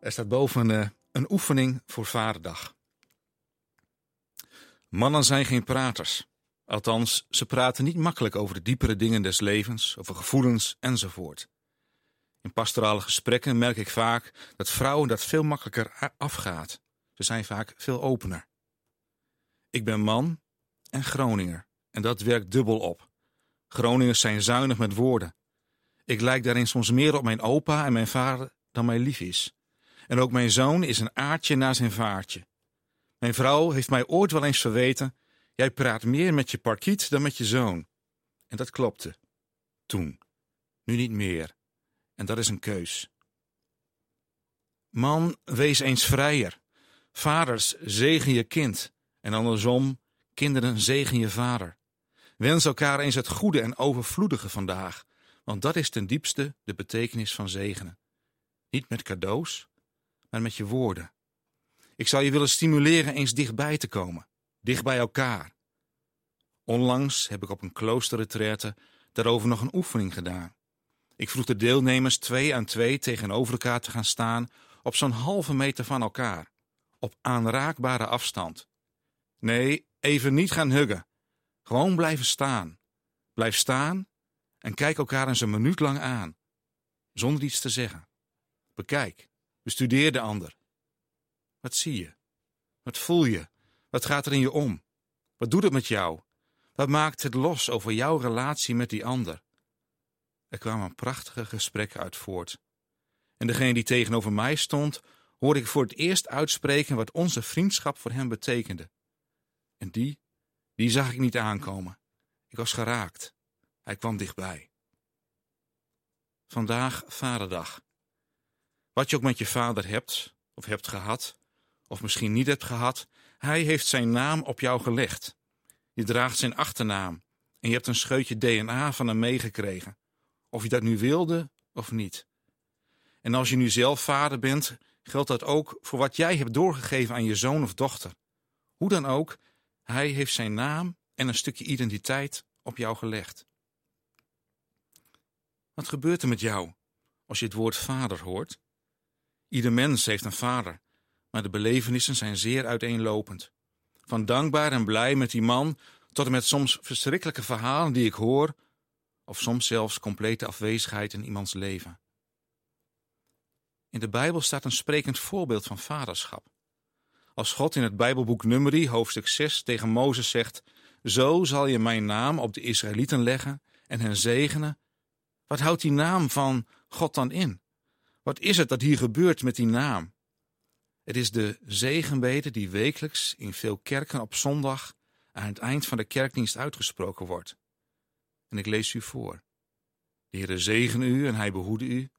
Er staat boven uh, een oefening voor Vaderdag. Mannen zijn geen praters. Althans, ze praten niet makkelijk over de diepere dingen des levens, over gevoelens enzovoort. In pastorale gesprekken merk ik vaak dat vrouwen dat veel makkelijker afgaat. Ze zijn vaak veel opener. Ik ben man en Groninger en dat werkt dubbel op. Groningers zijn zuinig met woorden. Ik lijk daarin soms meer op mijn opa en mijn vader dan mij lief is. En ook mijn zoon is een aardje na zijn vaartje. Mijn vrouw heeft mij ooit wel eens verweten: jij praat meer met je parkiet dan met je zoon. En dat klopte. Toen. Nu niet meer. En dat is een keus. Man, wees eens vrijer. Vaders, zegen je kind. En andersom, kinderen, zegen je vader. Wens elkaar eens het goede en overvloedige vandaag, want dat is ten diepste de betekenis van zegenen. Niet met cadeaus, maar met je woorden. Ik zou je willen stimuleren eens dichtbij te komen, dicht bij elkaar. Onlangs heb ik op een kloosterretraite daarover nog een oefening gedaan. Ik vroeg de deelnemers twee aan twee tegenover elkaar te gaan staan op zo'n halve meter van elkaar, op aanraakbare afstand. Nee, even niet gaan huggen. Gewoon blijven staan. Blijf staan en kijk elkaar eens een minuut lang aan, zonder iets te zeggen. Bekijk, bestudeer de ander. Wat zie je? Wat voel je? Wat gaat er in je om? Wat doet het met jou? Wat maakt het los over jouw relatie met die ander? Er kwamen prachtige gesprekken uit voort. En degene die tegenover mij stond, hoorde ik voor het eerst uitspreken wat onze vriendschap voor hem betekende. En die, die zag ik niet aankomen. Ik was geraakt. Hij kwam dichtbij. Vandaag Vaderdag. Wat je ook met je vader hebt, of hebt gehad, of misschien niet hebt gehad, hij heeft zijn naam op jou gelegd. Je draagt zijn achternaam en je hebt een scheutje DNA van hem meegekregen, of je dat nu wilde of niet. En als je nu zelf vader bent, geldt dat ook voor wat jij hebt doorgegeven aan je zoon of dochter. Hoe dan ook, hij heeft zijn naam en een stukje identiteit op jou gelegd. Wat gebeurt er met jou als je het woord vader hoort? Ieder mens heeft een vader, maar de belevenissen zijn zeer uiteenlopend. Van dankbaar en blij met die man tot en met soms verschrikkelijke verhalen die ik hoor, of soms zelfs complete afwezigheid in iemands leven. In de Bijbel staat een sprekend voorbeeld van vaderschap. Als God in het Bijbelboek Numeri, hoofdstuk 6, tegen Mozes zegt: Zo zal je mijn naam op de Israëlieten leggen en hen zegenen. Wat houdt die naam van God dan in? Wat is het dat hier gebeurt met die naam? Het is de zegenbede die wekelijks in veel kerken op zondag aan het eind van de kerkdienst uitgesproken wordt. En ik lees u voor. De Heere zegen u en hij behoede u.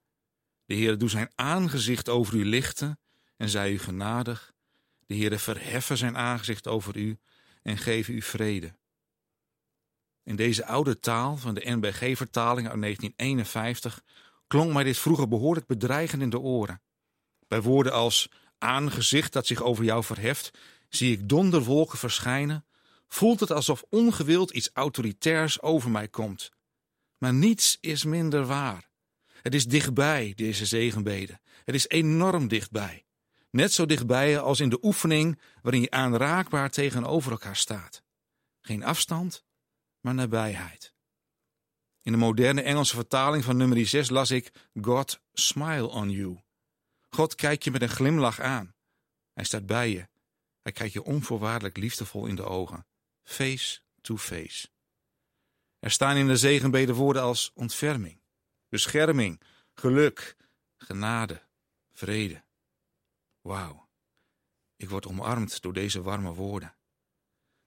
De Heere doet zijn aangezicht over u lichten en zij u genadig. De Heere verheffen zijn aangezicht over u en geven u vrede. In deze oude taal van de NBG-vertaling uit 1951 klonk mij dit vroeger behoorlijk bedreigend in de oren. Bij woorden als aangezicht dat zich over jou verheft, zie ik donderwolken verschijnen, voelt het alsof ongewild iets autoritairs over mij komt. Maar niets is minder waar. Het is dichtbij, deze zegenbede. Het is enorm dichtbij. Net zo dichtbij als in de oefening waarin je aanraakbaar tegenover elkaar staat. Geen afstand, maar nabijheid. In de moderne Engelse vertaling van nummer 6 las ik God smile on you. God kijkt je met een glimlach aan. Hij staat bij je. Hij kijkt je onvoorwaardelijk liefdevol in de ogen. Face to face. Er staan in de zegenbeden woorden als ontferming, bescherming, geluk, genade, vrede. Wauw, ik word omarmd door deze warme woorden.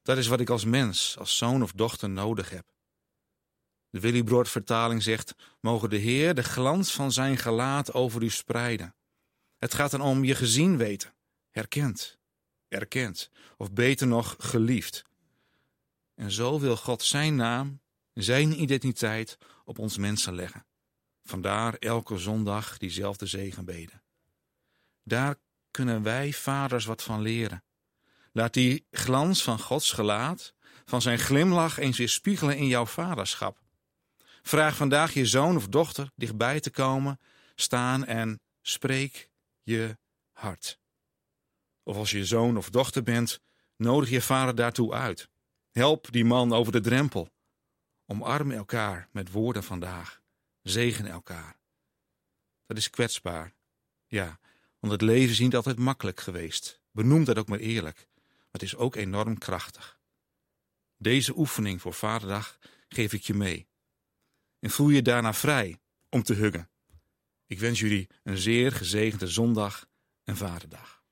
Dat is wat ik als mens, als zoon of dochter nodig heb. De Willibrord vertaling zegt: Mogen de Heer de glans van zijn gelaat over u spreiden. Het gaat dan om je gezien weten, herkend, erkend, of beter nog geliefd. En zo wil God zijn naam, zijn identiteit op ons mensen leggen. Vandaar elke zondag diezelfde zegenbeden. Daar kunnen wij vaders wat van leren. Laat die glans van Gods gelaat, van zijn glimlach eens weer spiegelen in jouw vaderschap. Vraag vandaag je zoon of dochter dichtbij te komen, staan en spreek je hart. Of als je zoon of dochter bent, nodig je vader daartoe uit. Help die man over de drempel. Omarm elkaar met woorden vandaag. Zegen elkaar. Dat is kwetsbaar. Ja, want het leven is niet altijd makkelijk geweest. Benoem dat ook maar eerlijk. Maar het is ook enorm krachtig. Deze oefening voor Vaderdag geef ik je mee. En voel je daarna vrij om te huggen. Ik wens jullie een zeer gezegende zondag en Vaderdag.